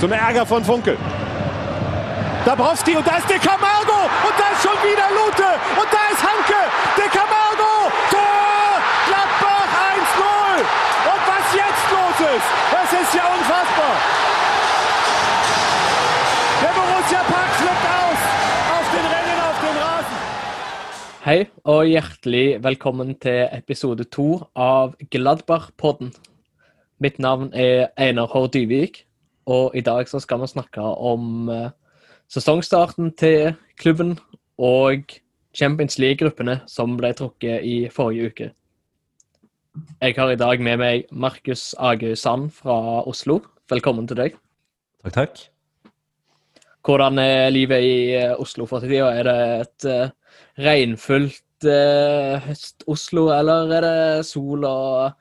Zum Ärger von Funkel. Dabrowski und da ist De Camargo und da ist schon wieder Lute und da ist Hanke. De Camargo, Tor! Gladbach 1-0. Und was jetzt los ist, das ist ja unfassbar. Der Borussia Park flippt aus auf den Rennen auf den Rasen. Hei, og hjertelig velkommen til episode to av Gladbach-podden. Mitt navn er Einar H. Dyvik, og i dag så skal vi snakke om eh, sesongstarten til klubben og Champions League-gruppene som ble trukket i forrige uke. Jeg har i dag med meg Markus Agøy Sand fra Oslo. Velkommen til deg. Takk, takk. Hvordan er livet i eh, Oslo for tida? Er det et uh, regnfullt eh, høst-Oslo, eller er det sol og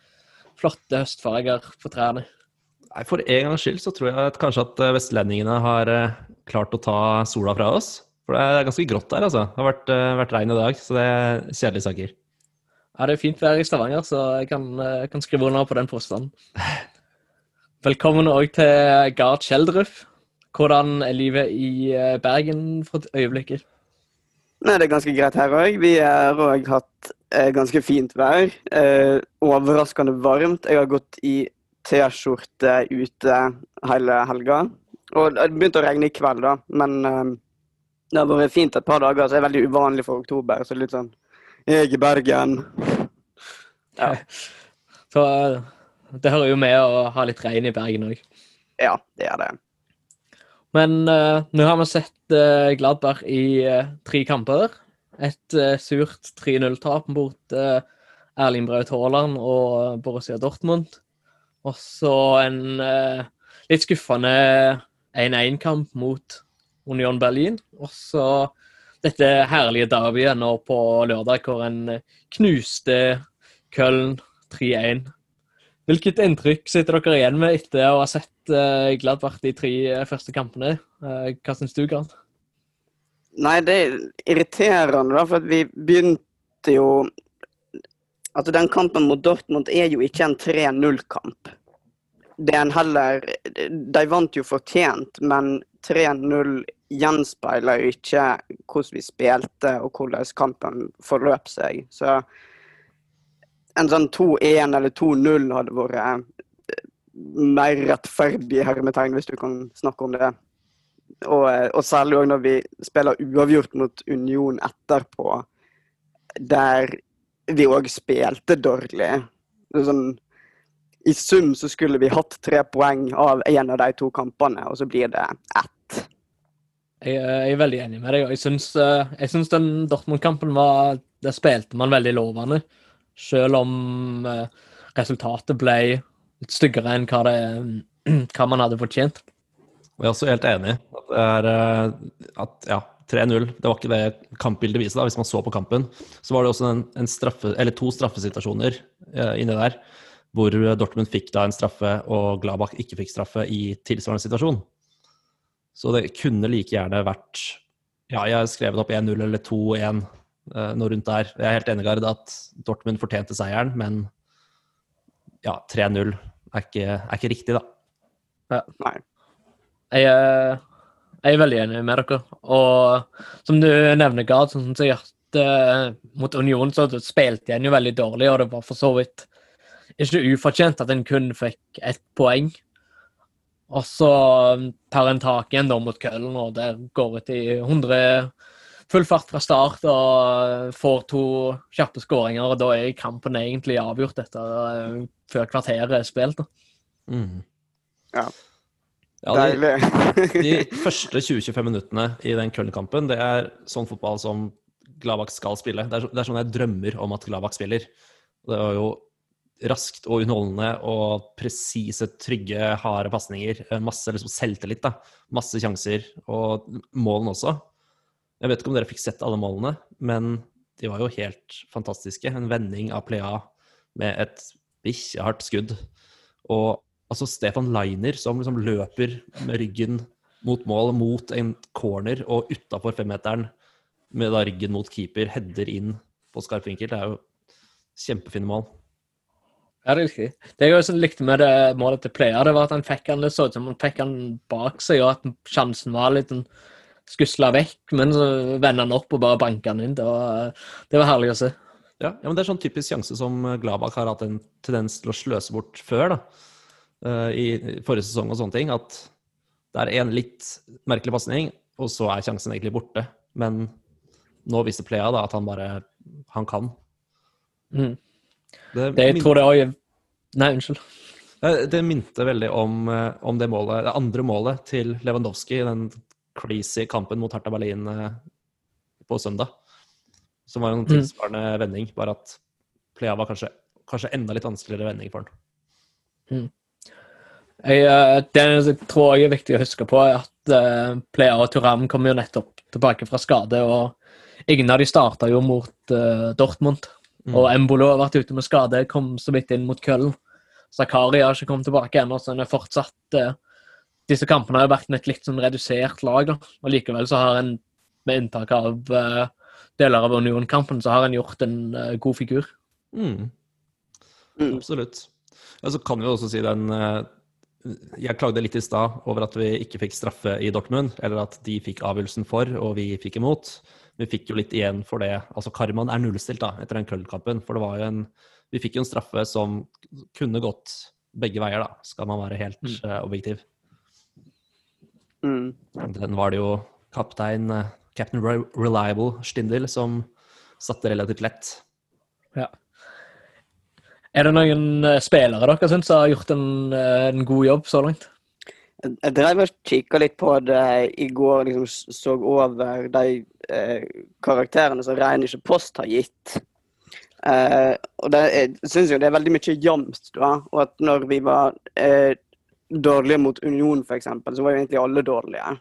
flotte høstfarger på trærne? Nei, For en gangs skyld så tror jeg at kanskje at eh, vestlendingene har eh, klart å ta sola fra oss. For det er ganske grått der, altså. Det har vært, eh, vært regn i dag, så det er kjedelige saker. Ja, det er fint vær i Stavanger, så jeg kan, kan skrive under på den påstanden. Velkommen òg til Gard Kjeldrup. Hvordan er livet i Bergen for øyeblikket? Nei, det er ganske greit her òg. Vi har òg hatt ganske fint vær. Eh, overraskende varmt. Jeg har gått i T-skjorte ute hele helga. Og det begynte å regne i kveld, da. Men eh, det har vært fint et par dager, så det er veldig uvanlig for oktober. Så litt sånn Jeg i Bergen. Ja. Så eh, det hører jo med å ha litt regn i Bergen òg. Ja, det er det. Men uh, nå har vi sett uh, Gladberg i uh, tre kamper. Et surt 3-0-tap mot Erling Braut Haaland og Borussia Dortmund. Og så en eh, litt skuffende 1-1-kamp mot Union Berlin. Og så dette herlige derbyet nå på lørdag, hvor en eh, knuste Köln 3-1. Hvilket inntrykk sitter dere igjen med etter å ha sett eh, Gladbach de tre eh, første kampene? Eh, hva syns du, Grant? Nei, det er irriterende, da, for vi begynte jo Altså, den kampen mot Dortmund er jo ikke en 3-0-kamp. Det en heller De vant jo fortjent, men 3-0 gjenspeiler jo ikke hvordan vi spilte og hvordan kampen forløp seg. Så en sånn 2-1 eller 2-0 hadde vært eh, mer rettferdig hermetegn, hvis du kan snakke om det. Og, eh, og særlig òg når vi spiller uavgjort mot Union etterpå, der vi òg spilte dårlig. Sånn, I sum så skulle vi hatt tre poeng av en av de to kampene, og så blir det ett. Jeg, jeg er veldig enig med deg. Jeg syns, eh, jeg syns den Dortmund-kampen var Der spilte man veldig lovende. Selv om eh, resultatet ble litt styggere enn hva, det, hva man hadde fortjent. Jeg er også helt enig. At, det er, eh, at ja, 3-0, det var ikke det kampbildet viser. da, Hvis man så på kampen, så var det også en, en straffe, eller to straffesituasjoner eh, inni der hvor Dortmund fikk da en straffe og Gladbach ikke fikk straffe i tilsvarende situasjon. Så det kunne like gjerne vært Ja, jeg har skrevet opp 1-0 eller 2-1, eh, noe rundt der. Jeg er helt enig, Gard, at Dortmund fortjente seieren, men ja, 3-0 er, er ikke riktig, da. Nei. Jeg, er- jeg er veldig enig med dere. Og som du nevner, Gard, sånn som hørte mot Union, så spilte en jo veldig dårlig, og det var for så vidt ikke ufortjent at en kun fikk ett poeng. Og så tar en tak igjen da mot Køllen, og der går det i 100 full fart fra start og får to kjappe skåringer, og da er kampen egentlig avgjort etter eh, før kvarteret er spilt. da. Mm. Ja. Ja, de, Deilig. de første 20-25 minuttene i den Köln-kampen, det er sånn fotball som Gladbach skal spille. Det er, det er sånn jeg drømmer om at Gladbach spiller. Det var jo raskt og underholdende og presise, trygge, harde pasninger. Eh, Masse liksom selvtillit, da. Masse sjanser, og målene også. Jeg vet ikke om dere fikk sett alle målene, men de var jo helt fantastiske. En vending av Plea med et bikkjehardt skudd. Og altså Stefan Leiner som liksom løper med ryggen mot mål, mot en corner og utafor femmeteren med ryggen mot keeper, header inn på skarp vinkel. Det er jo kjempefine mål. Ja, det er riktig. Det jeg også likte med det målet til Plea, det var at han fikk han det så ut som han fikk han bak seg, og at sjansen var litt sånn skusla vekk, men så vender han opp og bare banker han inn. Det var, det var herlig å se. Ja, ja, men Det er sånn typisk sjanse som Gladbach har hatt en tendens til å sløse bort før. da, eh, I forrige sesong og sånne ting. At det er en litt merkelig pasning, og så er sjansen egentlig borte. Men nå viser Plea da at han bare han kan. Mm. Det, Det, jeg tror det òg Nei, unnskyld. Det minte veldig om, eh, om det, målet, det andre målet til Lewandowski i den crazy kampen mot Hertha Berlin eh, på søndag. Som var en en Mm. vending, bare at Plea var kanskje, kanskje enda litt vanskeligere vending for han. Jeg, eh, det jeg tror jeg er viktig å huske på, er at uh, Plea og Turam kommer jo nettopp tilbake fra skade. og Ingen av de starta jo mot Dortmund. Mm. Og Embolo har vært ute med skade, kom så vidt inn mot Køllen. Zakari har ikke kommet tilbake ennå, så han er fortsatt eh, Disse kampene har vært med et litt sånn redusert lag, da. Og likevel så har en, med inntak av eh, deler av Union-kampen, så har en gjort en eh, god figur. Mm. Mm. Absolutt. Ja, så kan vi også si den eh, Jeg klagde litt i stad over at vi ikke fikk straffe i Dortmund, eller at de fikk avgjørelsen for, og vi fikk imot. Vi fikk jo litt igjen for det. Altså, Karman er nullstilt da, etter den Köln-kampen. For det var jo en Vi fikk jo en straffe som kunne gått begge veier, da, skal man være helt Mm. uh, objektiv. Mm. Den var det jo kaptein uh, Captain Re Reliable Stindl som satte relativt lett. Er det noen eh, spillere dere syns har gjort en, en god jobb så langt? Jeg drev og kikka litt på det i går, liksom så over de eh, karakterene som Reiniche Post har gitt. Eh, og det, jeg syns jo det er veldig mye jevnt, da. Og at når vi var eh, dårlige mot Union, f.eks., så var jo egentlig alle dårlige.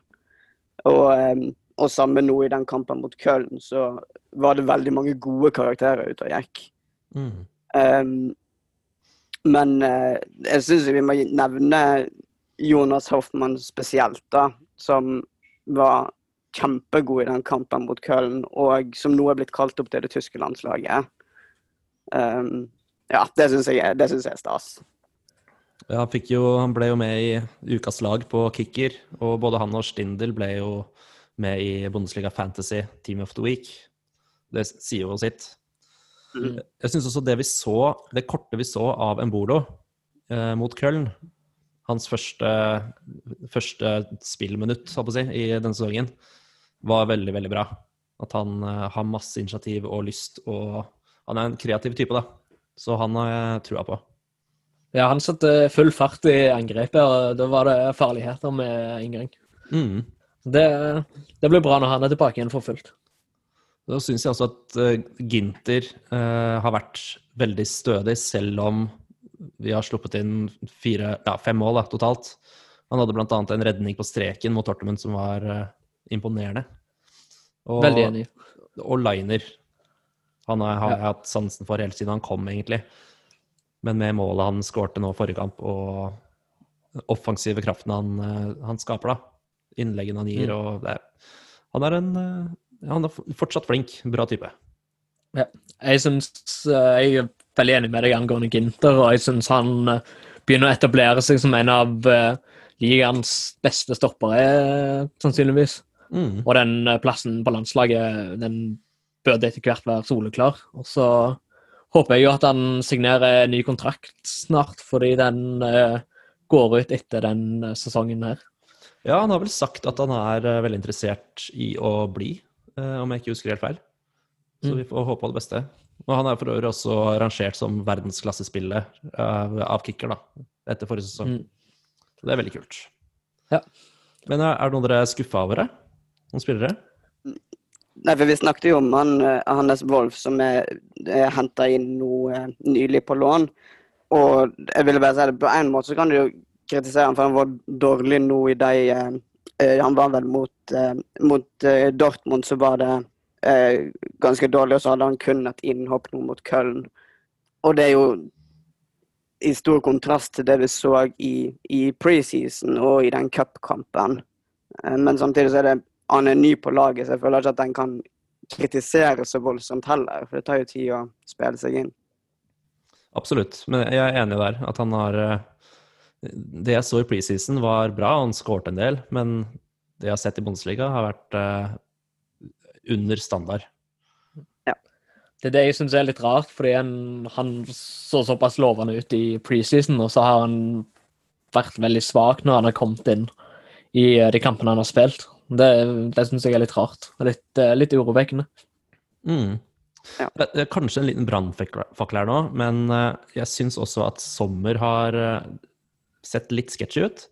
Og, eh, og samme nå i den kampen mot Köln, så var det veldig mange gode karakterer ute og gikk. Mm. Um, men eh, jeg syns vi må nevne Jonas Hoffmann spesielt, da. Som var kjempegod i den kampen mot Köln, og som nå er blitt kalt opp til det tyske landslaget. Um, ja, det syns jeg, jeg er stas. Ja, han, jo, han ble jo med i ukas lag på kicker, og både han og Stindel ble jo med i Bundesliga Fantasy Team of the Week. Det sier jo sitt. Mm. Jeg syns også det vi så, det korte vi så av Embolo eh, mot Köln, hans første, første spillminutt si, i denne sesongen, var veldig, veldig bra. At han eh, har masse initiativ og lyst, og han er en kreativ type, da. Så han har jeg trua på. Ja, han satte full fart i angrepet, og da var det farligheter med en gang. Mm. Det, det blir bra når han er tilbake igjen for fullt. Da syns jeg også at eh, Ginter eh, har vært veldig stødig, selv om vi har sluppet inn fire, ja, fem mål da, totalt. Han hadde bl.a. en redning på streken mot Tortemund som var uh, imponerende. Og, Veldig enig. Og Liner. Han har, har Ja. jeg hatt sansen for helt siden han kom, egentlig. Men med målet han skårte nå forrige kamp, og offensive kraften han, uh, han skaper, da. Innleggene han gir, Mm. og det, Han er en uh, Han er fortsatt flink. Bra type. Jeg synes, eh, jeg veldig enig med deg angående Ginter, og jeg syns han eh, begynner å etablere seg som en av eh, ligaens beste stoppere, eh, sannsynligvis. Mm. Og den plassen på landslaget den burde etter hvert være soleklar. Og så håper jeg jo at han signerer ny kontrakt snart, fordi den går ut etter den sesongen her. Ja, han har vel sagt at han er veldig interessert i å bli, om jeg ikke husker helt feil. Så Mm. vi får håpe på det beste. Og han er for øvrig også rangert som verdensklassespiller av, av kicker, da, etter forrige sesong. Mm. Så det er veldig kult. Ja. Men er er det noen dere er skuffa over? det? Noen spillere? Nei, for Vi snakket jo om han, eh, Hannes Wolff, som er, er henta inn noe eh, nylig på lån. Og jeg ville bare si det, på en måte så kan du jo kritisere han for han var dårlig nå i de uh, eh, Han var vel mot, uh, mot eh, Dortmund, så var det eh, ganske dårlig, og så hadde han kun et innhopp nå mot Köln. Og det er jo i stor kontrast til det vi så i, i preseason og i den cupkampen. Eh, Men samtidig så er det han er ny på laget, så jeg føler ikke at den kan kritisere så voldsomt heller. For det tar jo tid å spille seg inn. Absolutt, men jeg er enig der. At han har eh, Det jeg så i preseason, var bra. Han skåret en del, men det jeg har sett i Bundesliga, har vært eh, under standard. Det er det jeg syns er litt rart, fordi han, han så såpass lovende ut i preseason, og så har han vært veldig svak når han har kommet inn i eh, de kampene han har spilt. Det, det syns jeg er litt rart. og Litt, eh, litt urovekkende. Mm. Ja. Det er kanskje en liten brannfakkel her nå, men eh, jeg syns også at Sommer har sett litt sketchy ut.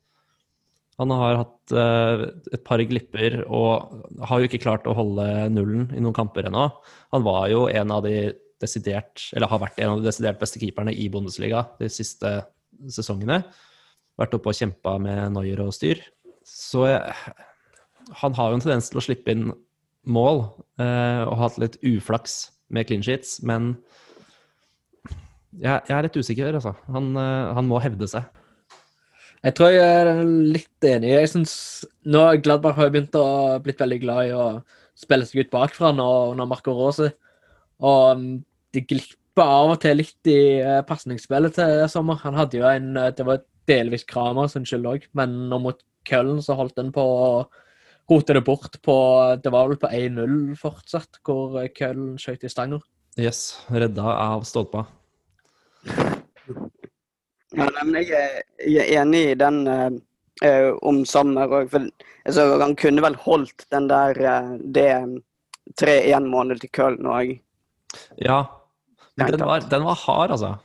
Han har hatt eh, et par glipper og har jo ikke klart å holde nullen i noen kamper ennå. Han var jo en av de desidert, eller har vært en av de desidert beste keeperne i Bundesliga de siste sesongene. Vært oppe og kjempa med Neuer og styr. Så han har jo en tendens til å slippe inn mål eh, og hatt litt uflaks med clean sheets, men jeg er litt usikker, altså. Han, eh, han må hevde seg. Jeg tror jeg er litt enig. Jeg synes nå Gladbach har Gladbach begynt å blitt veldig glad i å spille seg ut bakfra nå under Marco Rose. Og um, de glipper av og til litt i uh, pasningsspillet til sommer. Han hadde jo en uh, Det var delvis Kramer sin skyld òg, men nå mot Køllen så holdt den på å rote det bort på Det var vel på 1-0 fortsatt, hvor Køllen skøyt i stanger. Yes, redda av stolpa. Ja, men jeg, er, jeg er enig i den eh, eh, om sommer òg. Altså, han kunne vel holdt den der eh, det 3-1-målet til Köln òg. Ja, men den var, den var hard, altså.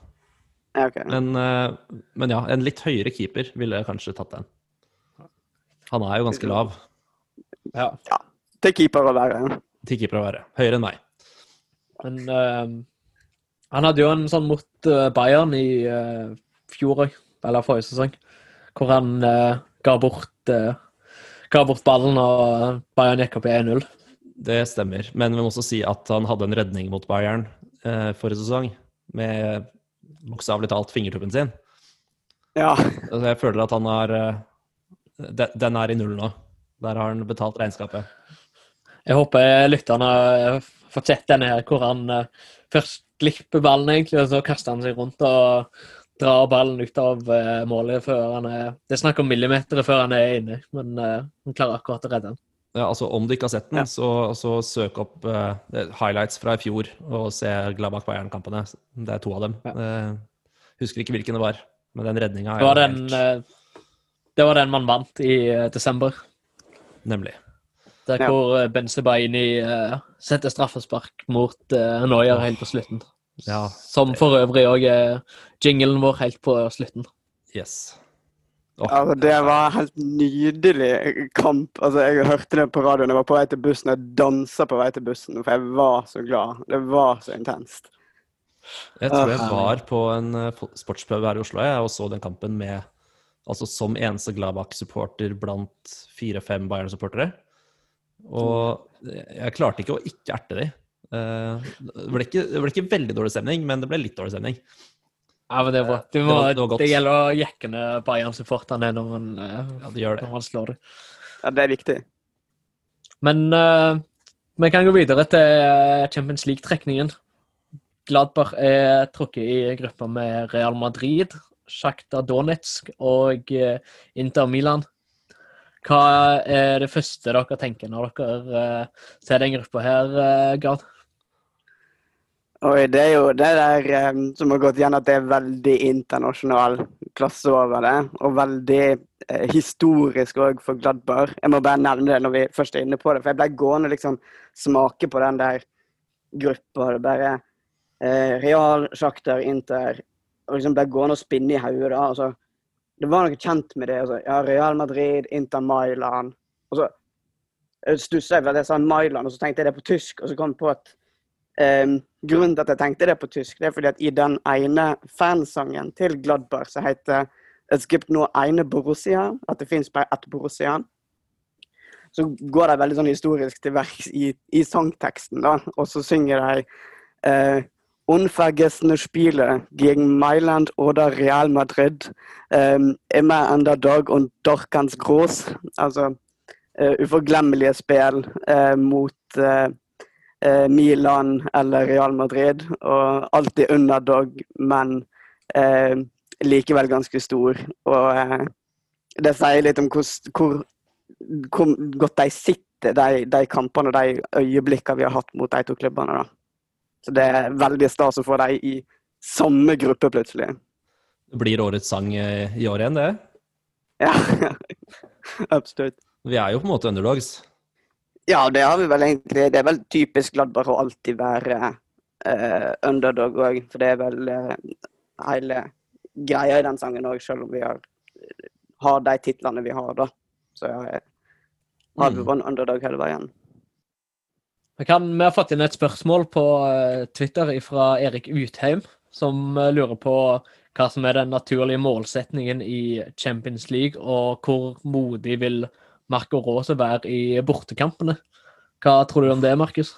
Ja, ok. Men, eh, men ja, en litt høyere keeper ville kanskje tatt den. Han er jo ganske lav Ja. Til keeper å være. til keeper å være. Høyere enn meg. Men uh, han hadde jo en sånn mot uh, Bayern i uh, fjor òg, eller forrige sesong, hvor han uh, ga, bort, uh, ga bort ballen og Bayern gikk opp i 1-0. Det stemmer. Men vi må også si at han hadde en redning mot Bayern eh, forrige sesong, med bokstavelig talt fingertuppen sin. Ja. Så jeg føler at han har eh, de, Den er i null nå. Der har han betalt regnskapet. Jeg håper lytterne har fått sett denne her, hvor han eh, først glipper ballen, egentlig, og så kaster han seg rundt og drar ballen ut av eh, målet før han er Det er snakk om millimeter før han er inne, men eh, han klarer akkurat å redde den. Ja, altså Om du ikke har sett den, Ja. så, så søk opp uh, highlights fra i fjor og se Gladbach Bayern-kampene. Det er to av dem. Eh, husker ikke hvilken det var, men den redninga Det helt... den, eh, det var den man vant i desember. Nemlig. Der Ja. hvor Benzebaini uh, setter straffespark mot uh, Neuer helt på slutten. Ja. Som for øvrig òg er jinglen vår helt på slutten. Yes. Oh. Altså, det var en helt nydelig kamp. Altså, jeg hørte det på radioen. Jeg var på vei til bussen. Jeg dansa på vei til bussen, for jeg var så glad. Det var så intenst. Jeg tror jeg var på en sportsprøve her i Oslo jeg, og så den kampen med Altså som eneste Gladbach-supporter blant fire-fem Bayern-supportere. Og jeg klarte ikke å ikke erte de. Eh, Det ble, ikke, det ble ikke veldig dårlig stemning, men det ble litt dårlig stemning. Ja, men det, er bra. Det må, var- det, det var det gjelder å jekke ned Bayern-supporterne når, man, eh, Ja, det gjør det. når man slår dem. Ja, det er viktig. Men uh, vi kan gå videre til Champions League-trekningen. Gladbach er trukket i gruppa med Real Madrid, Sjakta Donetsk og Inter Milan. Hva er det første dere tenker når dere ser den gruppa her, uh, Gard? Oi, det er jo det der eh, som har gått igjen, at det er veldig internasjonal klasse over det. Og veldig eh, historisk òg for Gladbar. Jeg må bare nevne det når vi først er inne på det. For jeg ble gående og liksom smake på den der gruppa. Det bare eh, Real, Sjakter, Inter Og liksom ble gående og spinne i hodet. altså. Det var noe kjent med det. Altså. Ja, Real Madrid, Inter Mailand. Og så stussa jeg for at jeg sa Mailand, og så tenkte jeg det på tysk. Og så kom jeg på at Ehm, grunnen til at jeg tenkte det på tysk, det er fordi at i den ene fansangen til Gladbar så heter Es gibt nur eine Borussia, at det fins bare ett Borussia. Så går de veldig sånn historisk til verks i, i sangteksten, da, og så synger de eh, Unvergessene Spiele gegen Mailand oder Real Madrid. Um, immer underdog und doch ganz groß. Altså eh, uforglemmelige spill eh, mot eh, eh, Milan eller Real Madrid. Og alltid underdog, men eh, likevel ganske stor. Og eh, det sier litt om hvor, hvor, hvor godt de sitter, de, de kampene og de øyeblikkene vi har hatt mot de to klubbene. da. Så det er veldig stas å få dem i samme gruppe plutselig. Det blir årets sang eh, i år igjen, det. Ja, absolutt. Vi er jo på en måte underdogs. Ja, det har vi vel egentlig. Det er vel typisk Gladbach å alltid være uh, underdog òg. For det er vel uh, hele greia i den sangen òg, selv om vi har, har de titlene vi har, da. Så ja, har vi Mm. vært underdog hele veien. Vi, kan, vi har fått inn et spørsmål på eh, Twitter fra Erik Utheim, som eh, lurer på hva som er den naturlige målsetningen i Champions League, og hvor modig vil Marco Rose være i bortekampene. Hva tror du om det, Markus?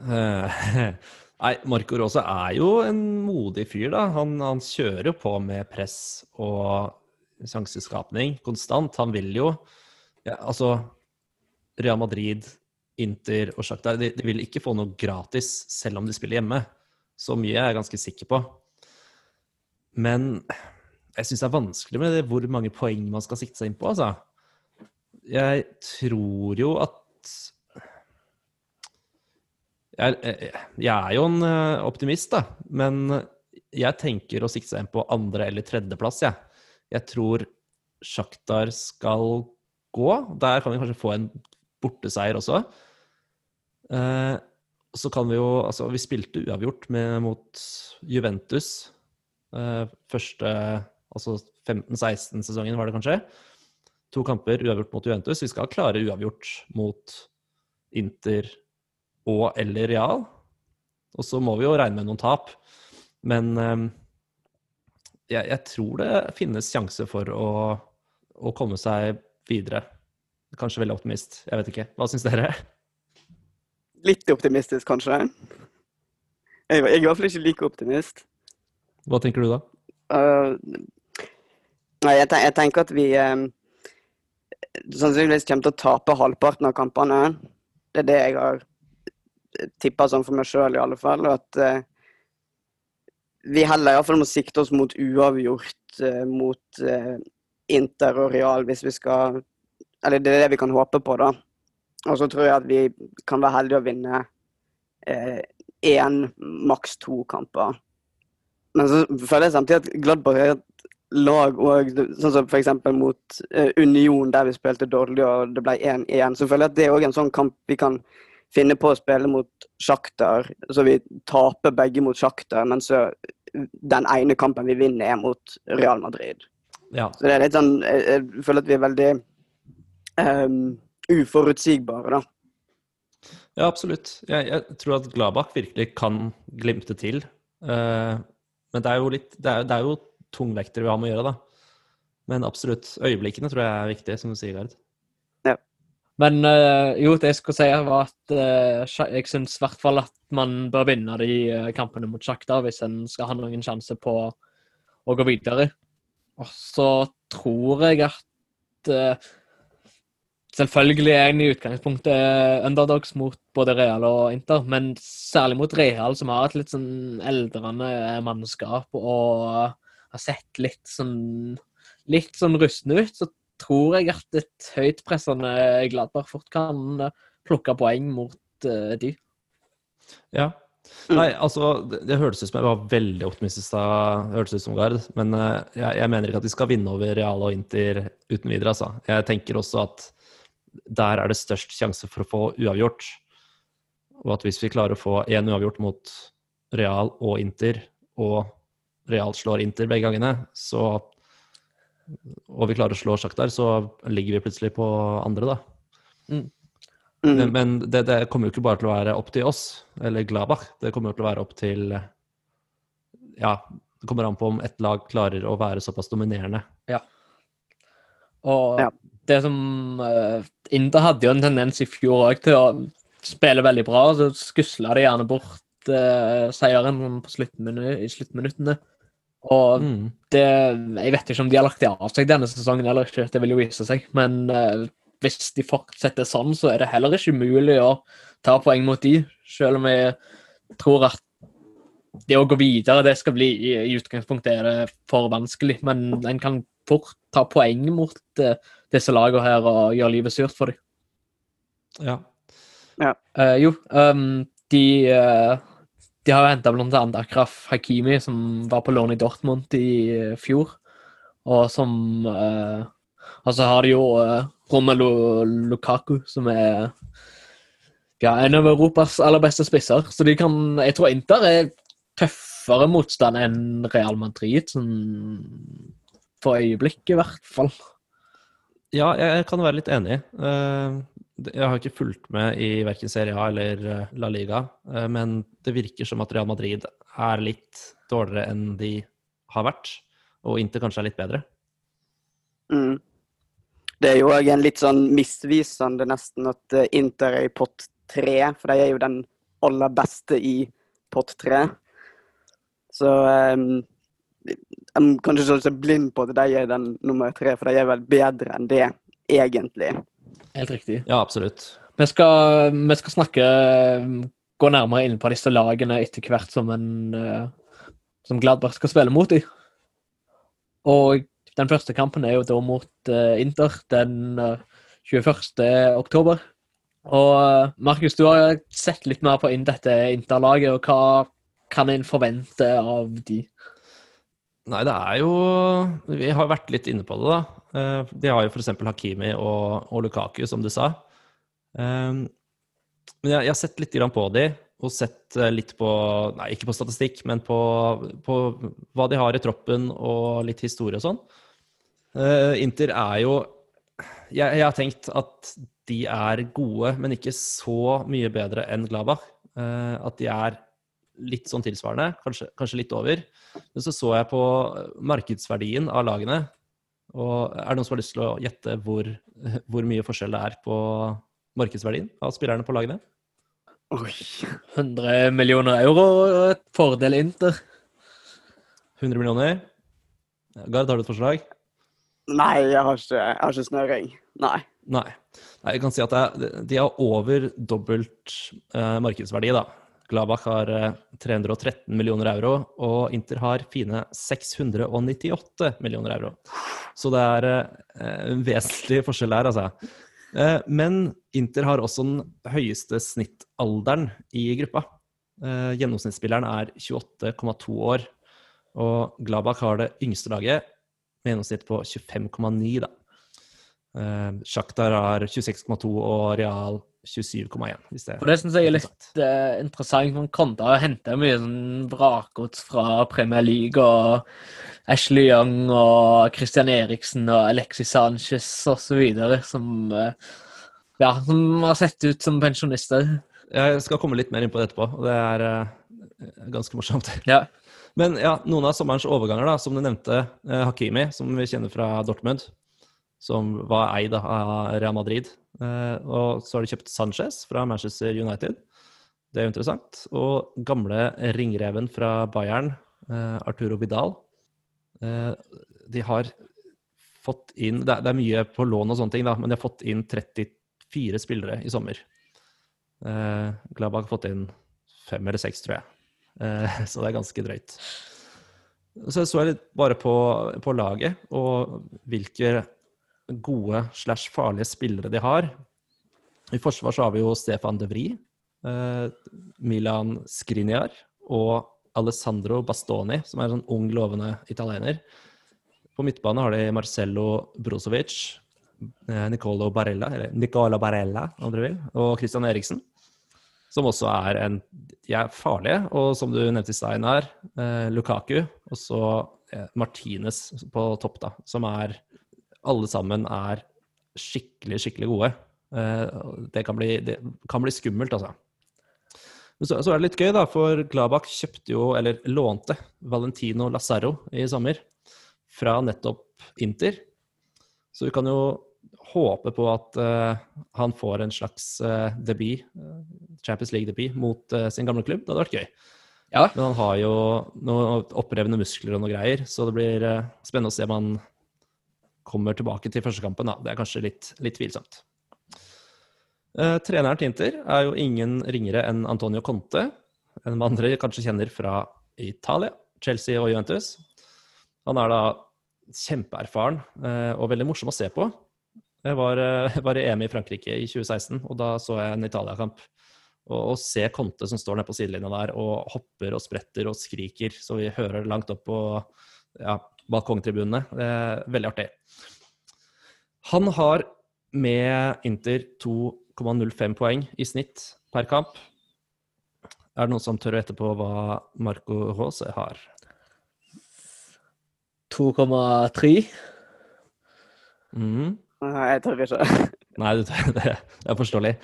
Eh, Nei, Marco Rosa er jo en modig fyr, da. Han, han kjører jo på med press og sjanseskapning konstant. Han vil jo ja, Altså, Real Madrid, Inter og Shakhtar de, de vil ikke få noe gratis selv om de spiller hjemme. Så mye er jeg ganske sikker på. Men jeg syns det er vanskelig med det, hvor mange poeng man skal sikte seg inn på, altså. Jeg tror jo at jeg, jeg, jeg er jo en eh, optimist, da. Men jeg tenker å sikte seg inn på andre- eller tredjeplass, jeg. Jeg tror Sjaktar skal gå. Der kan vi kanskje få en borteseier også. Eh, så kan vi jo Altså, vi spilte uavgjort med, mot Juventus eh, første Altså 15-16-sesongen, var det kanskje. To kamper uavgjort mot Juventus. Vi skal klare uavgjort mot Inter og eller Real. Og så må vi jo regne med noen tap. Men eh, jeg, jeg tror det finnes sjanse for å, å komme seg videre. Kanskje veldig optimist. Jeg vet ikke. Hva syns dere? Litt optimistisk, kanskje. Jeg, jeg er i hvert fall ikke like optimist. Hva tenker du da? Uh, nei, jeg tenker at vi um, sannsynligvis kommer til å tape halvparten av kampene. Det er det jeg har tippa sånn for meg sjøl, i alle fall. Og at uh, vi heller i hvert fall må sikte oss mot uavgjort uh, mot uh, Inter og Real hvis vi skal Eller det er det vi kan håpe på, da. Og så tror jeg at vi kan være heldige å vinne én, maks to kamper. Men så føler jeg samtidig at Gladbach lag og Sånn som f.eks. mot eh, Union, der vi spilte dårlig og det ble 1-1. Så føler jeg at det er òg en sånn kamp vi kan finne på å spille mot sjakter. Så vi taper begge mot sjakter, men så den ene kampen vi vinner, er mot Real Madrid. Ja. Så det er litt sånn Jeg, jeg føler at vi er veldig um, uforutsigbare, da. Ja, absolutt. Jeg, jeg tror at Gladbach virkelig kan glimte til. Uh, men det er jo litt Det er, det er jo tungvektere vi har med å gjøre, da. Men absolutt. Øyeblikkene tror jeg er viktig, som du sier, Gard. Men eh, jo, det jeg skulle si, var at eh, jeg syns i hvert fall at man bør vinne de eh, kampene mot Sjakta hvis en skal ha noen sjanse på å gå videre. Og så tror jeg at Selvfølgelig er en i utgangspunktet underdogs mot både Real og Inter, men særlig mot Real, som har et litt sånn eldrende mannskap og har sett litt sånn litt sånn rustne ut, så tror jeg at et høytpressende Gladberg fort kan eh, plukke poeng mot uh, de. Ja. Nei, altså, det, det hørtes ut som jeg var veldig optimistisk da, det hørtes ut som Gard. Men uh, jeg, jeg mener ikke at de skal vinne over Real og Inter uten videre, altså. Jeg tenker også at der er det størst sjanse for å få uavgjort. Og at hvis vi klarer å få én uavgjort mot Real og Inter, og Real slår Inter begge gangene, så og vi klarer å slå Sjaktar, så ligger vi plutselig på andre, da. Mm. Men, men det, det kommer jo ikke bare til å være opp til oss, eller Gladbach. Det kommer jo til å være opp til Ja, det kommer an på om ett lag klarer å være såpass dominerende. Ja. Og Ja. det som uh, Inter hadde jo en tendens i fjor òg til å spille veldig bra, og så skusla de gjerne bort eh, seieren på sluttminu i sluttminuttene. Og Mm. det Jeg vet ikke om de har lagt det av seg denne sesongen eller ikke, det vil jo vise seg. Men uh, hvis de fortsetter sånn, så er det heller ikke mulig å ta poeng mot de, selv om jeg tror at det å gå videre, det skal bli i, i utgangspunktet er det for vanskelig. Men en kan fort ta poeng mot uh, disse lagene her og gjøre livet surt for dem. Ja. Uh, jo, um, de uh, de har jo henta bl.a. Akraf Hakimi, som var på lån i Dortmund i fjor. Og som eh, Og så har de jo eh, Romelu Lukaku, som er ja, en av Europas aller beste spisser. Så de kan Jeg tror Inter er tøffere motstand enn Real Madrid, sånn for øyeblikket, i hvert fall. Ja, jeg kan være litt enig. Jeg har ikke fulgt med i verken Serie A eller La Liga, men det virker som at Real Madrid er litt dårligere enn de har vært, og Inter kanskje er litt bedre. Mm. Det er jo òg en litt sånn misvisende nesten at Inter er i pott tre, for de er jo den aller beste i pott tre. Så um, jeg kan ikke se blind på at de er den nummer tre, for de er vel bedre enn det, egentlig. Helt riktig. Ja, absolutt. Vi skal, vi skal snakke Gå nærmere inn på disse lagene etter hvert som en som Gladbach skal spille mot dem. Og den første kampen er jo da mot uh, Inter den uh, 21. oktober. Og uh, Markus, du har sett litt mer på inn dette Inter-laget, og hva kan en forvente av de? Nei, det er jo Vi har vært litt inne på det, da. De har jo f.eks. Hakimi og, og, Lukaku, som du sa. Um, men jeg, jeg, har sett litt på de, og sett litt på Nei, ikke på statistikk, men på, på hva de har i troppen, og litt historie og sånn. Inter er jo jeg, jeg, har tenkt at de er gode, men ikke så mye bedre enn Gladbach. At de er litt sånn tilsvarende, kanskje, kanskje, litt over. Men så så jeg på markedsverdien av lagene. Og er det noen som har lyst til å gjette hvor, hvor mye forskjell det er på markedsverdien av spillerne på lagene? Oi. 100 millioner euro, et fordel Inter. 100 millioner? Gard, har du et forslag? Nei, jeg har ikke, jeg har ikke snøring. Nei. Nei. Nei. Jeg kan si at er, de har over dobbelt eh, markedsverdi, da. Gladbach har eh, 313 millioner euro, og Inter har fine 698 millioner euro. Så det er eh, en vesentlig forskjell der, altså. Eh, men Inter har også den høyeste snittalderen i gruppa. Eh, gjennomsnittsspilleren er 28,2 år, og Gladbach har det yngste laget med gjennomsnitt på 25,9, da. Sjaktar har 26,2 og Real 27,1. hvis det Og det syns jeg er litt uh, interessant. Man kan da hente mye sånn vrakgods fra Premier League og Ashley Young og Christian Eriksen og Alexis Sanchez osv. Som, uh, ja, som har sett ut som pensjonister. Jeg skal komme litt mer inn på det etterpå, og det er ganske morsomt. Ja. Men ja, noen av sommerens overganger, da, som du nevnte, eh, Hakimi, som vi kjenner fra Dortmund, som var eid av Real Madrid. Eh, og så har de kjøpt Sanchez fra Manchester United. Det er jo interessant. Og gamle ringreven fra Bayern, eh, Arturo Vidal. Eh, de har fått inn det er, mye på lån og sånne ting, da, men de har fått inn 34 spillere i sommer. Eh, Gladbach har fått inn fem eller seks, tror jeg. Eh, så det er ganske drøyt. Så jeg så litt bare på, på laget og hvilke gode slash farlige spillere de har. I forsvar så har vi jo Stefan De Vri, eh, Milan Skriniar og Alessandro Bastoni, som er en sånn ung, lovende italiener. På midtbane har de Marcello Brozovic, eh, Nicolo Barella, eller Nicola Barella, om dere vil, og Christian Eriksen som også er en De er farlige, og som du nevnte i stad, Einar, eh, Lukaku, og så eh, Martinez på topp, da, som er Alle sammen er skikkelig, skikkelig gode. Eh, det, kan bli, det kan bli skummelt, altså. Så, så, er det litt gøy, da, for Gladbach kjøpte jo, eller lånte, Valentino Lazaro i sommer. Fra nettopp Inter. Så vi kan jo håpe på at uh, han får en slags uh, debut, uh, Champions League-debut, mot sin gamle klubb. Det hadde vært gøy. Ja. Men han har jo noen opprevne muskler og noe greier, så det blir spennende å se om han kommer tilbake til første kampen. Da. Det er kanskje litt, litt tvilsomt. Eh, treneren til Inter er jo ingen ringere enn Antonio Conte, en mann dere kanskje kjenner fra Italia, Chelsea og Juventus. Han er da kjempeerfaren eh, og veldig morsom å se på. Jeg var, eh, var i EM i Frankrike i 2016, og da så jeg en Italia-kamp. Og å se Conte som står nede på sidelinja der og hopper og spretter og skriker, så vi hører langt opp på ja, balkongtribunene. Det er veldig artig. Han har med Inter 2,05 poeng i snitt per kamp. Er det noen som tør å gjette på hva Marco Rose har? 2,3. Mm. Nei, jeg tør ikke. Nei, det, det er forståelig.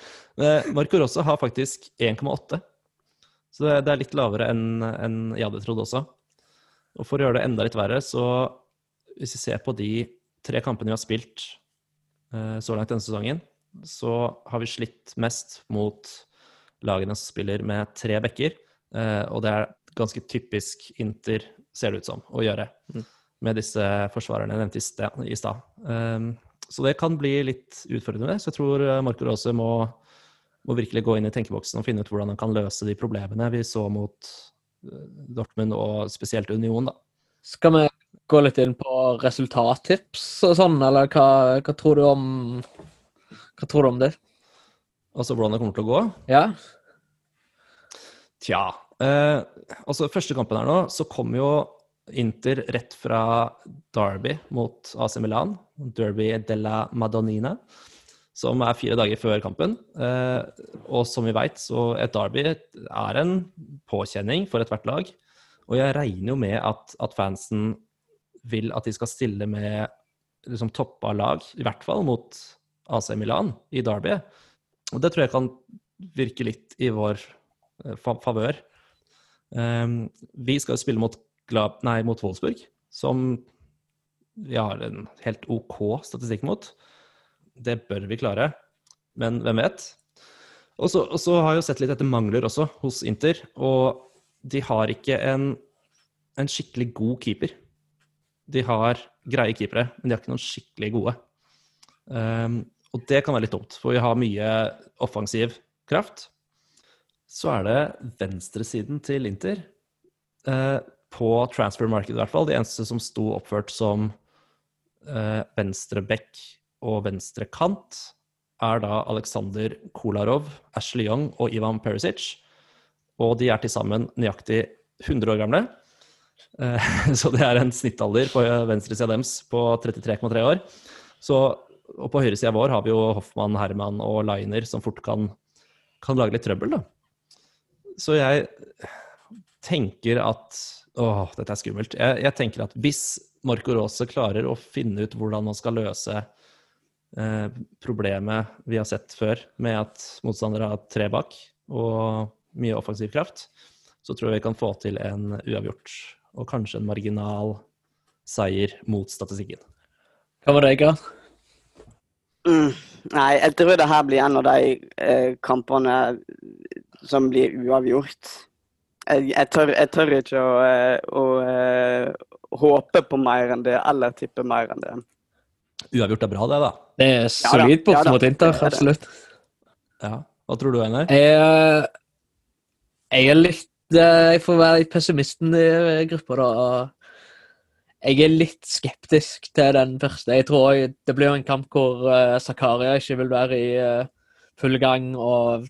Eh, Marco Rosso har faktisk 1,8. Så det, er litt lavere enn jeg hadde trodd også. Og for å gjøre det enda litt verre, så hvis vi ser på de tre kampene vi har spilt eh, så langt denne sesongen, så har vi slitt mest mot lagene som spiller med tre bekker. Eh, og det er ganske typisk Inter, ser det ut som, å gjøre Mm. med disse forsvarerne jeg nevnte i stad. Um, så det kan bli litt utfordrende. Så jeg tror eh, Marco Rose må, må virkelig gå inn i tenkeboksen og finne ut hvordan han kan løse de problemene vi så mot Dortmund og spesielt Union, da. Skal vi gå litt inn på resultattips og sånn, eller hva, hva tror du om Hva tror du om det? Altså hvordan det kommer til å gå. Ja? Tja. Eh, altså første kampen her nå, så kom jo Inter rett fra Derby mot AC Milan. Derby della Madonnina. Som er fire dager før kampen. Eh, og som vi veit, så et derby er en påkjenning for ethvert lag. Og jeg regner jo med at, at fansen vil at de skal stille med liksom toppa lag, i hvert fall mot AC Milan i Derby. Og det tror jeg kan virke litt i vår eh, fa favør. Um, vi skal spille mot, nei, mot Wolfsburg, som vi har en helt OK statistikk mot. Det bør vi klare, men hvem vet? Og så har jeg jo sett litt etter mangler også hos Inter, og de har ikke en, en skikkelig god keeper. De har greie keepere, men de har ikke noen skikkelig gode. Um, og det kan være litt dumt, for vi har mye offensiv kraft. Så er det venstresiden til Inter. uh, på transfer market i hvert fall. De eneste som sto oppført som uh, venstre back og venstre kant, er da Aleksandr Kolarov, Ashley Young og Ivan Perisic. Og de er til sammen nøyaktig 100 år gamle. Eh, så det er en snittalder på venstresida deres på 33,3 år. Så, og på høyresida vår har vi jo Hoffmann, Herman og Liner som fort kan, kan lage litt trøbbel, da. Så jeg tenker at Åh, dette er skummelt. Jeg, jeg tenker at hvis Marco Rose klarer å finne ut hvordan man skal løse eh, problemet vi har sett før, med at motstandere har tre bak og mye offensiv kraft, så tror jeg vi kan få til en uavgjort og kanskje en marginal seier mot statistikken. Hva var det, Egard? Mm. Nei, jeg tror det her blir en av de eh, kampene som blir uavgjort. Jeg, jeg, tør, jeg tør ikke å, å, å, eh, håpe på mer enn det, eller tippe mer enn det. Uavgjort er bra, det, da. Det er solid ja borte da, mot Inter, er absolutt. Ja. Hva tror du, Einar? Jeg, jeg er litt eh, Jeg får være litt pessimisten i gruppa, da. Jeg er litt skeptisk til den første. Jeg tror det blir en kamp hvor Zakaria ikke vil være i eh, full gang, og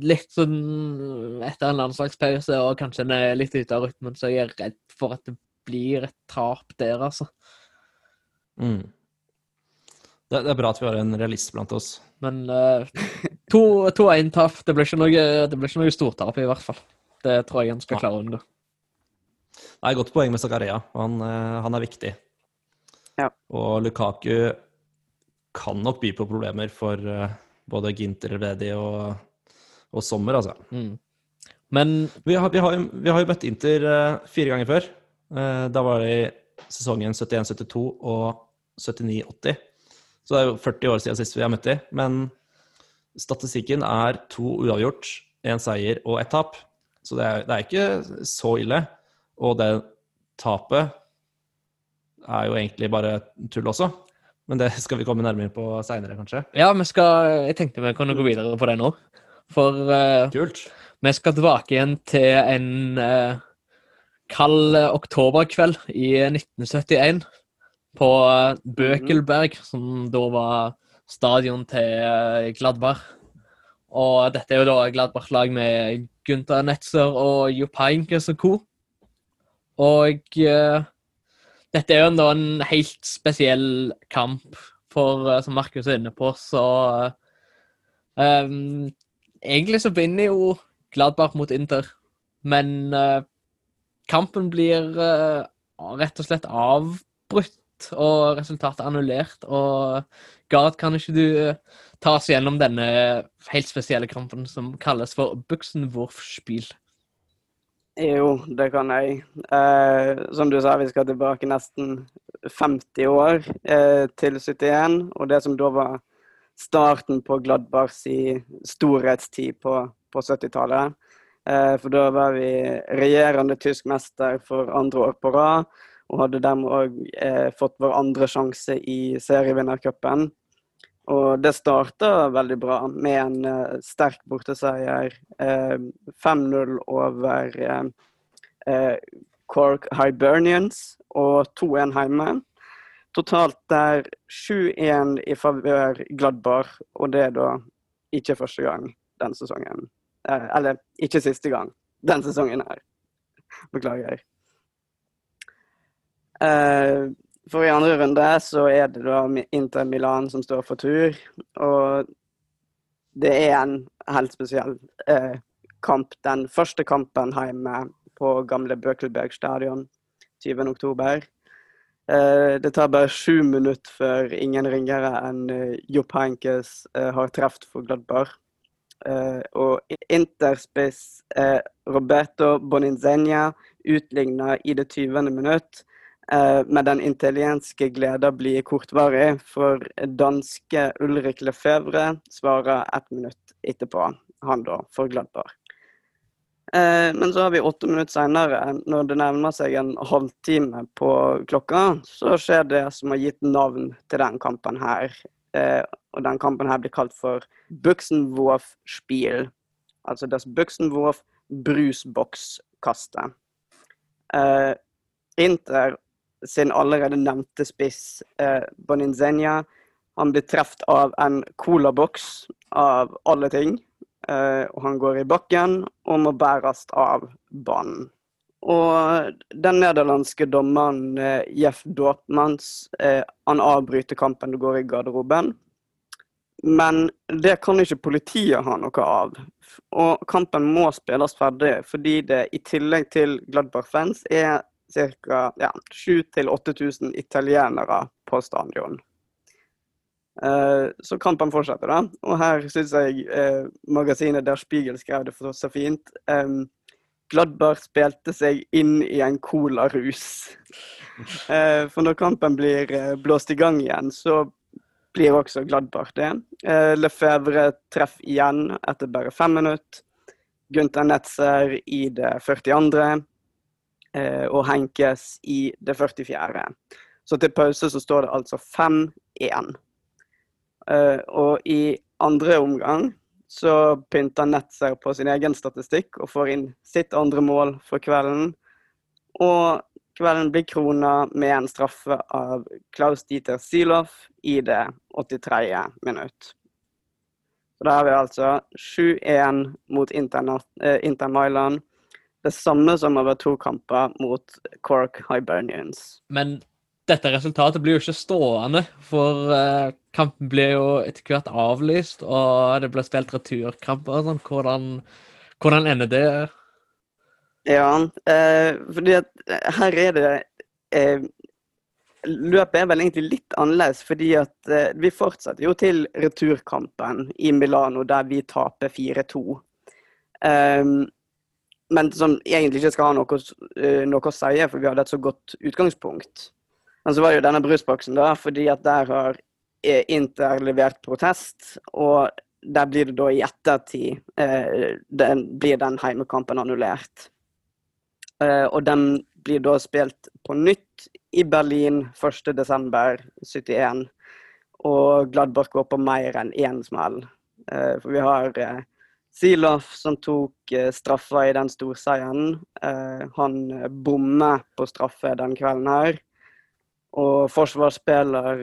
litt sånn etter en landslagspause, og kanskje en er litt ute av rytmen, så jeg er redd for at det blir et tap der, altså. Mm. Det, det er bra at vi har en realist blant oss. Men uh, 2-1-tap, det blir ikke noe, det blir ikke noe stortap, i hvert fall. Det tror jeg han skal klare å unngå. Det er godt poeng med Zakaria. Han, eh, han er viktig. Ja. Og Lukaku kan nok by på problemer for eh, både Ginter, Redi og, og Sommer, altså. Mm. Men Vi har, vi har, vi har jo møtt Inter eh, fire ganger før. Eh, da var det i sesongen 71-72 og 79-80. Så det er jo 40 år siden sist vi har møtt dem. Men statistikken er to uavgjort, én seier og ett tap. Så det er, det er ikke så ille. Og det tapet er jo egentlig bare tull også. Men det skal vi komme nærmere på seinere, kanskje. Ja, skal, jeg tenkte vi kunne gå videre på det nå. For uh, Kult. vi skal tilbake igjen til en uh, kald oktoberkveld i 1971 på eh, Bøkelberg, som da var stadion til Gladbar. Gladbach. Og dette er jo da Gladbach-lag med Gunther Netzer og Jopainkes og co. Og uh, dette er jo da en helt spesiell kamp, for uh, som Markus er inne på, så uh, um, Egentlig så vinner jo Gladbach mot Inter, men eh, kampen blir eh, rett og slett avbrutt og resultatet annullert. Og Gard, kan ikke du eh, ta oss gjennom denne helt spesielle kampen som kalles for Buxenwurf-spiel? Jo, det kan jeg. Eh, som du sa, vi skal tilbake nesten 50 år eh, til 71. Og det som da var starten på Gladbars i storhetstid på, på 70-tallet. Eh, for da var vi regjerende tysk mester for andre år på rad. Og hadde dermed òg eh, fått vår andre sjanse i serievinnercupen. Og det starta veldig bra med en eh, sterk borteseier. Eh, 5-0 over eh, eh, Cork Hibernians og 2-1 hjemme. Totalt der 7-1 i favør Gladbach, og det er da ikke første gang den sesongen. Eh, eller ikke siste gang den sesongen her. Beklager. Eh, for i andre runde så er det da Inter Milan som står for tur. Og det er en helt spesiell eh, kamp. Den første kampen hjemme på gamle Bøkelberg stadion 20.10. Eh, det tar bare sju minutter før ingen ringere enn Jopp Henkes har truffet for Gladbar. Og Interspiss Roberto Boninzenia utligna i det 20. minutt. Eh, men den italienske gleden blir kortvarig, for danske Ulrik Lefebvre svarer ett minutt etterpå, han da, for Gladbach. Eh, men så har vi åtte minutter senere, når det nærmer seg en halvtime på klokka, så skjer det som har gitt navn til den kampen her. Eh, og den kampen her blir kalt for Buxenwurf-spiel. Altså das Buxenwurf brusbokskastet. Eh, Inter sin allerede nevnte spiss eh, Boninzenia, han blir truffet av en colaboks av alle ting. Eh, og han går i bakken og må bæres av banen. Og den nederlandske dommeren eh, Jeff Dortmans eh, han avbryter kampen og går i garderoben. Men det kan ikke politiet ha noe av. Og kampen må spilles ferdig, fordi det i tillegg til Gladbach-fans er ca. Ja, 7000-8000 italienere på stadion. Eh, så kampen fortsetter, da. Og her syns jeg eh, magasinet Der Spiegel skrev det for så fint. Um, Gladbach spilte seg inn i en colarus. eh, for når kampen blir eh, blåst i gang igjen, så blir også Gladbach det. Eh, Lefebvre treffer igjen etter bare fem minutter. Gunther Netzer i det 42. Eh, og Henkes i det 44. Så til pause så står det altså 5-1. Uh, og i andre omgang så pynter Netzer på sin egen statistikk og får inn sitt andre mål for kvelden. Og kvelden blir krona med en straffe av Klaus Dieter Siloff i det 83. minutt. Så da har vi altså 7-1 mot Inter, uh, Inter Mailand. Det samme som over to kamper mot Cork Hibernians. Men dette resultatet blir jo ikke stående, for uh, kampen blir jo etter hvert avlyst, og det blir spilt returkamper. Sånn. Hvordan, hvordan ender det? Ja, eh, fordi at her er det eh, Løpet er vel egentlig litt annerledes, fordi at eh, vi fortsetter jo til returkampen i Milano, der vi taper 4-2. Men som egentlig ikke skal ha noe, noe å si, for vi hadde et så godt utgangspunkt. Men så var det jo denne brusboksen, da, fordi at der har Inter levert protest, og der blir det da i ettertid eh, den, blir den heimekampen annullert. Eh, og den blir da spilt på nytt i Berlin 1.12.71. og Gladbach går på mer enn én smell. Eh, for vi har Silof som tok eh, straffa i den storseieren. Eh, han eh, bommer på straffe den kvelden her. Og forsvarsspiller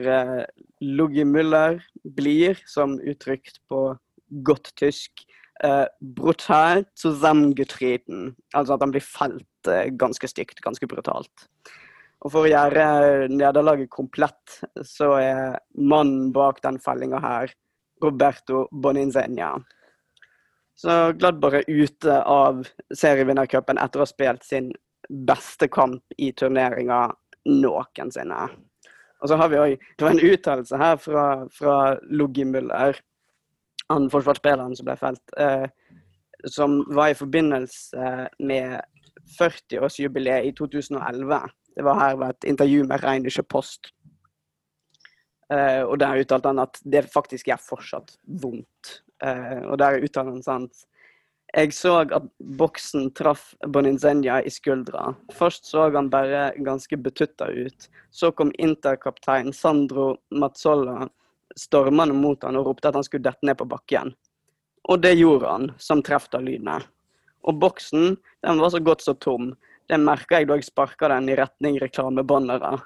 Luggi Müller blir, som uttrykt på godt tysk, brutalt zusammengetreten. Altså at han blir felt ganske stygt, ganske brutalt. Og for å gjøre nederlaget komplett, så er mannen bak den fellinga her Roberto Boninzenia. Så Gladbach er ute av serievinnercupen etter å ha spilt sin beste kamp i turneringa noensinne. Og så har vi òg en uttalelse her fra, fra Luggi Müller, han forsvarsspilleren som ble felt, eh, som var i forbindelse med 40-årsjubileet i 2011. Det var her ved et intervju med Reinische Post. Eh, og der uttalte han at det faktisk er fortsatt vondt. Eh, og der er han sant Jeg så at boksen traff Boninzenia i skuldra. Først så han bare ganske betutta ut. Så kom interkaptein Sandro Mazzolla stormende mot han og ropte at han skulle dette ned på bakken. Og det gjorde han, som treff av lynet. Og boksen den var så godt så tom. Det merka jeg da jeg sparka den i retning reklamebannere.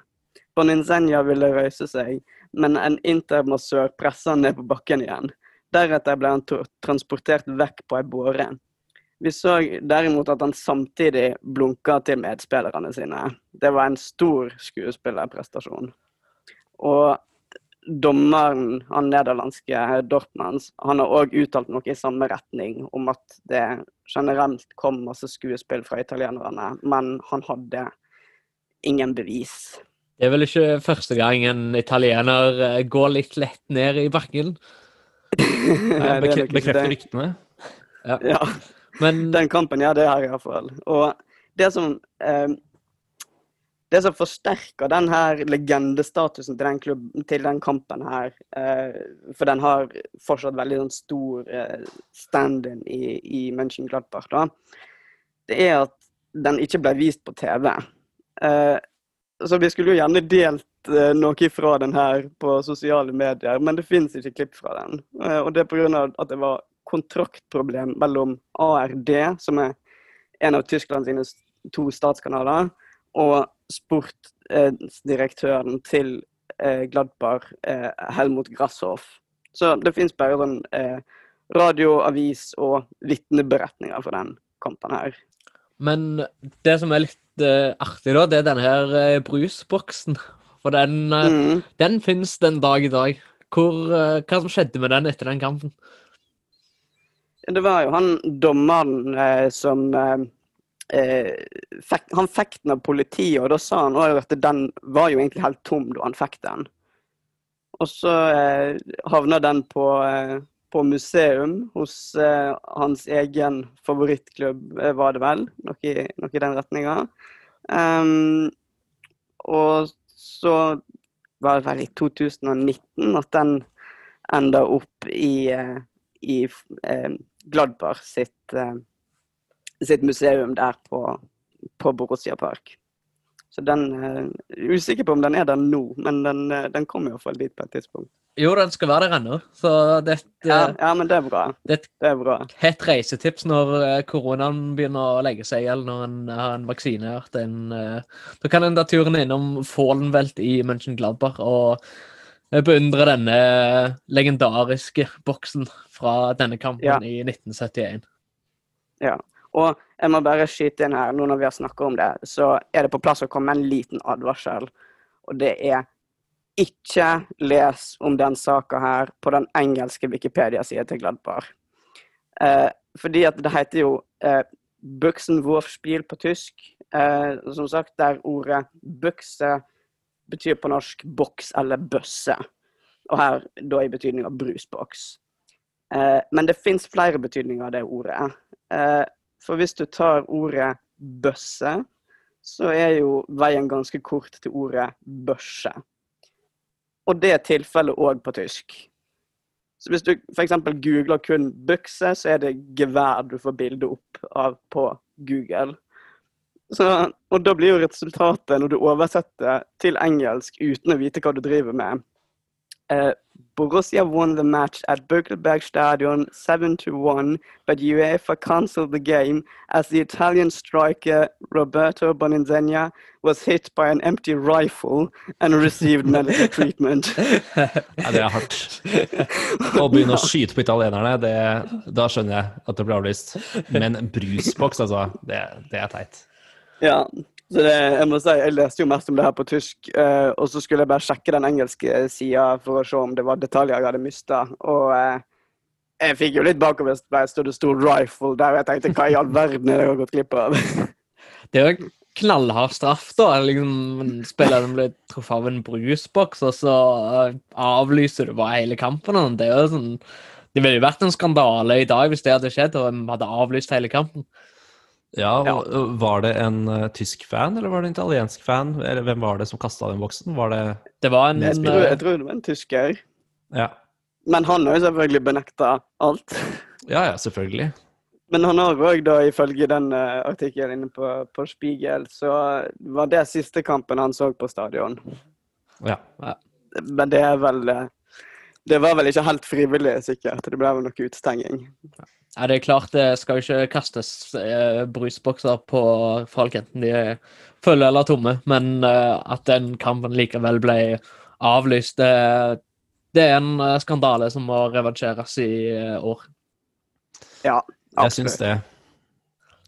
Boninzenia ville røyse seg, men en intermassør pressa ned på bakken igjen. Deretter ble han transportert vekk på ei båre. Vi så derimot at han samtidig blunka til medspillerne sine. Det var en stor skuespillerprestasjon. Og dommeren, han nederlandske Dortmans, han har òg uttalt noe i samme retning, om at det generelt kom masse skuespill fra italienerne, men han hadde ingen bevis. Det er vel ikke første gang en italiener eh, går litt lett ned i bakken? Er ikke Bekrefter ryktene. Ja. Men Den kampen, ja, det her iallfall. Og det som eh, Det som forsterker den her legendestatusen til den, klubb, til den kampen her, eh, for den har fortsatt veldig sånn stor eh, stand-in i, i Mönchengladbach, da, det er at den ikke ble vist på TV. Eh, så vi skulle jo gjerne delt eh, noe fra den her på sosiale medier, men det fins ikke klipp fra den. Eh, og det er pga. at det var kontraktproblem mellom ARD, som er en av Tyskland sine to statskanaler, og sportsdirektøren til eh, Gladbach, eh, Helmut Grasshoff. Så det fins bare sånn eh, radio, avis og vitneberetninger for den kampen her. Men det som er litt uh, artig, da, det er denne her uh, brusboksen. For den, uh, Mm. den finnes den dag i dag. Hvor, hva som skjedde med den etter den kampen? Det var jo han dommeren som fikk, Han fikk den av politiet, og da sa han òg at den var jo egentlig helt tom da han fikk den. Og så havna den på, på museum hos eh, hans egen favorittklubb, eh, var det vel? Noe, i- noe i den retninga. Um, og så var det vel i 2019 at den enda opp i, eh, i eh, Gladbar sitt, eh, sitt museum der på, på Borussia Park. Så den eh, er Usikker på om den er der nå, men den, eh, den kom iallfall dit på et tidspunkt. Jo, den skal være der ennå. Så det, Ja, ja men det er bra. det er et Det er bra. hett reisetips når eh, koronaen begynner å legge seg, eller når en har en vaksine. En, eh, da kan en ta turen innom Fallenwelt i Mönchengladbach og eh, beundre denne legendariske boksen fra denne kampen Ja. i 1971. Ja. Og jeg må bare skyte inn her, nå når vi har snakka om det, så er det på plass å komme med en liten advarsel. Og det er ikke les om den saka her på den engelske Wikipedia-sida til Gladbar. Eh, fordi at det heter jo eh, Buxenwurfspiel på tysk. Eh, som sagt, der ordet bukse betyr på norsk boks eller bøsse. Og her da i betydning brusboks. Eh, men det fins flere betydninger av det ordet. Eh, for hvis du tar ordet bøsse, så er jo veien ganske kort til ordet børse. Og det er tilfellet òg på tysk. Så hvis du f.eks. googler kun bukse, så er det gevær du får bilde opp av på Google. Så, og da blir jo resultatet, når du oversetter til engelsk uten å vite hva du driver med, Uh, Borussia won the match at Stadion 7 to 1, but UEFA cancelled the game as the Italian striker Roberto Boninzegna was hit by an empty rifle and received medical treatment. Ja, det er hardt. Å begynne å skyte på italienerne, det, da skjønner jeg at det blir avlyst. Men brusboks, altså, det, det er teit. Ja, så det, jeg må si, jeg leste jo mest om det her på tysk, eh, og så skulle jeg bare sjekke den engelske sida for å se om det var detaljer jeg hadde mista. Og eh, jeg fikk jo litt bakover da det sto 'rifle' der, og jeg tenkte hva i all verden er det jeg har gått glipp av? Det er jo knallhard straff, da. Liksom, Spilleren blir truffet av en brusboks, og så eh, avlyser du bare hele kampen. Det sånn det ville jo vært en skandale i dag hvis det hadde skjedd og vi hadde avlyst hele kampen. Ja, Var det en uh, tysk fan, eller var det en italiensk fan? Eller hvem var det som kasta den boksen? Var det Det var en Jeg tror, eh, jeg tror det var en tysker. Ja, Men han har jo selvfølgelig benekta alt. ja, ja selvfølgelig. Men han har òg, ifølge den uh, artikkelen inne på, på Spiegel, så var det siste kampen han så på stadion. Ja. ja. Men det er vel eh, Det var vel ikke helt frivillig, sikkert. Det ble vel noe utestenging. Ja, det er klart det skal jo ikke kastes eh, brusbokser på folk, enten de er fulle eller tomme, men eh, at den kampen likevel ble avlyst, det, det er en eh, skandale som må revansjeres i eh, år. Ja, absolutt. Jeg syns det.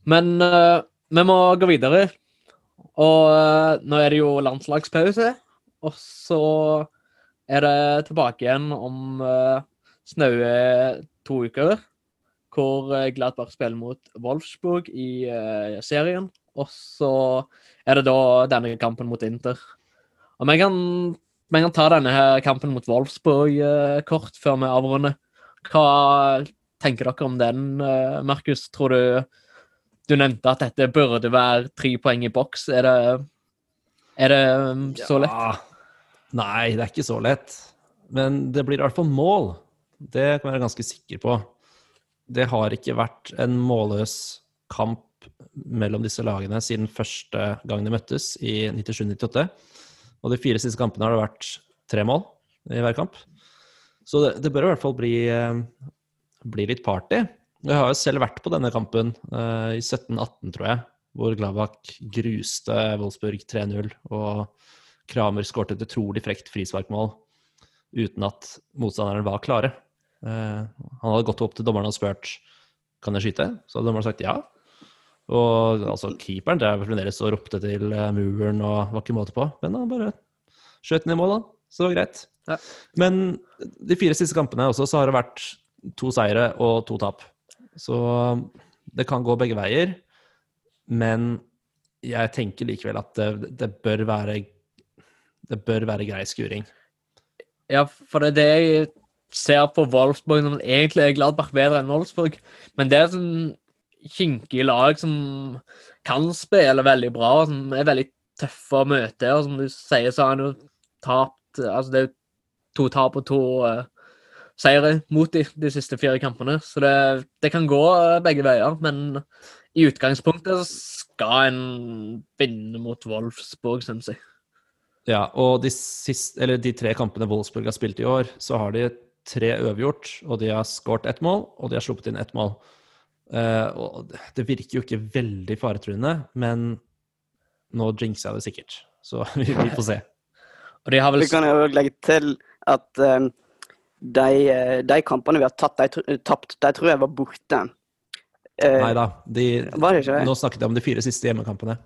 Men eh, vi må gå videre. Og eh, nå er det jo landslagspause, og så er det tilbake igjen om snaue to uker, hvor eh, Gladbach spiller mot Wolfsburg i uh, serien. Og så er det da denne kampen mot Inter. Og vi kan, vi kan ta denne her kampen mot Wolfsburg uh, kort før vi avrunder. Hva tenker dere om den, uh, Markus? Tror du du nevnte at dette burde være tre poeng i boks. Er det, er det um, så lett? Ja. Nei, det er ikke så lett. Men det blir i hvert fall mål. Det kan jeg være ganske sikker på. Det har ikke vært en målløs kamp mellom disse lagene siden første gang de møttes i 97-98. Og de fire siste kampene har det vært tre mål i hver kamp. Så det, det bør i hvert fall bli, eh, bli litt party. Jeg har jo selv vært på denne kampen eh, i 17-18, tror jeg, hvor Gladbach gruste Wolfsburg 3-0. og Kramer skåret et utrolig frekt frisparkmål uten at motstanderen var klare. Eh, han hadde gått opp til dommeren og spurt kan jeg skyte, så hadde dommeren sagt ja. Og altså, keeperen drev fremdeles og ropte til eh, muren og var ikke måte på, men han bare skjøt den i mål, da. Så det var greit. Ja. Men de fire siste kampene også, så har det vært to seire og to tap. Så det kan gå begge veier, men jeg tenker likevel at det, det bør være det bør være grei skuring. Ja, for det er det jeg ser på Wolfsburg når egentlig er Gladbach bedre enn Wolfsburg. Men det er sånn kinkige lag som kan spille veldig bra, som er veldig tøffe å møte. Og som du sier, så har han jo tapt Altså, det er to tap og to uh, seire mot de, de siste fire kampene. Så det, det kan gå eh, begge veier. Men i utgangspunktet så skal en vinne mot Wolfsburg, syns jeg. Ja, og de, siste, de tre kampene Wolfsburg har spilt i år, så har de tre uavgjort, og de har skåret ett mål, og de har sluppet inn ett mål. Uh, og det virker jo ikke veldig faretruende, men nå jinxer jeg det sikkert. Så vi, vi får se. Og de har vel Vi kan jo legge til at eh, de, eh, de kampene vi har tatt, de, tapt, de tror jeg var borte. Uh, Nei da. De, nå snakket jeg om de fire siste hjemmekampene.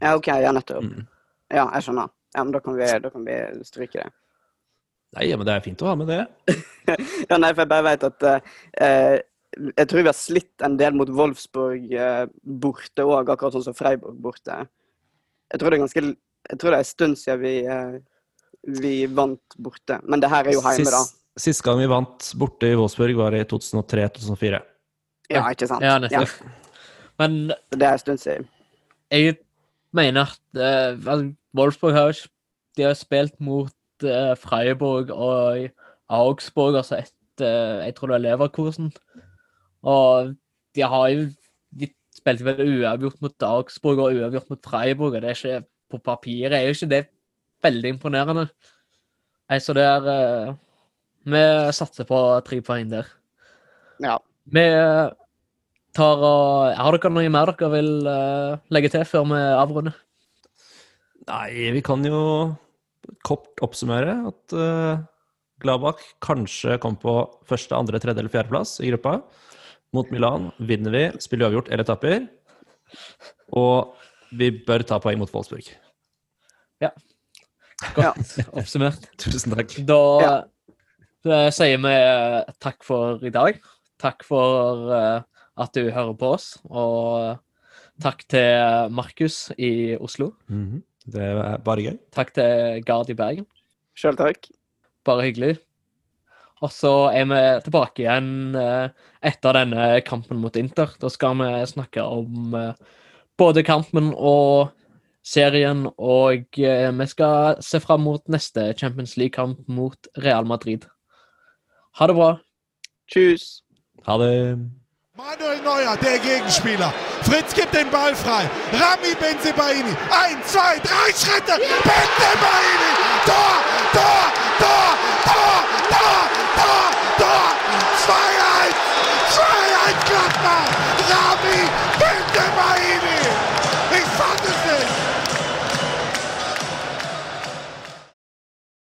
Ja, OK, ja, nettopp. Mm. Ja, jeg skjønner. Ja, men da kan vi, da kan vi stryke det. Nei, men det er fint å ha med det. ja, nei, for jeg bare vet at eh, Jeg tror vi har slitt en del mot Wolfsburg eh, borte òg, akkurat sånn som Freiburg borte. Jeg tror det er ganske Jeg tror det er en stund siden vi, eh, vi vant borte. Men det her er jo hjemme, da. Sist, sist gang vi vant borte i Wolfsburg, var i 2003-2004. Ja, ikke sant? Ja, nettopp. Men det er en stund siden. jeg mener at altså, Wolfsburg har De har spilt mot eh, Freiburg og Augsburg, altså etter Jeg tror det er Leverkosen. Og de har jo De spilte vel uavgjort mot Augsburg og uavgjort mot Freiburg, og det er ikke På papiret er jo ikke det veldig imponerende. Nei, så det er eh, Vi satser på tre poeng der. Ja. Vi eh, tar og Har dere noe mer dere vil eh, legge til før vi avrunder? Nei, vi kan jo kort oppsummere at uh, Gladbach kanskje kom på første, andre, tredje eller fjerdeplass i gruppa. Mot Milan vinner vi, spiller uavgjort eller tapper. Og vi bør ta poeng mot Wolfsburg. Ja. Godt oppsummert. Tusen takk. Da Ja. sier vi eh, takk for i dag. Takk for eh, at du hører på oss, og takk til Markus i Oslo. Mhm. Det er bare gøy. Takk til Gard i Bergen. Sjøl takk. Bare hyggelig. Og så er vi tilbake igjen eh, etter denne kampen mot Inter. Da skal vi snakke om eh, både kampen og serien, og eh, vi skal se fram mot neste Champions League-kamp mot Real Madrid. Ha det bra. Tjus. Ha det. Manuel Neuer, der Gegenspieler. Fritz gibt den Ball frei. Rami Benzebaini. Eins, zwei, drei Schritte. Benzebaini. Tor, Tor, Tor, Tor, Tor, Tor, Tor. 2-1. 2-1 Gladbach. Rami Benzebaini.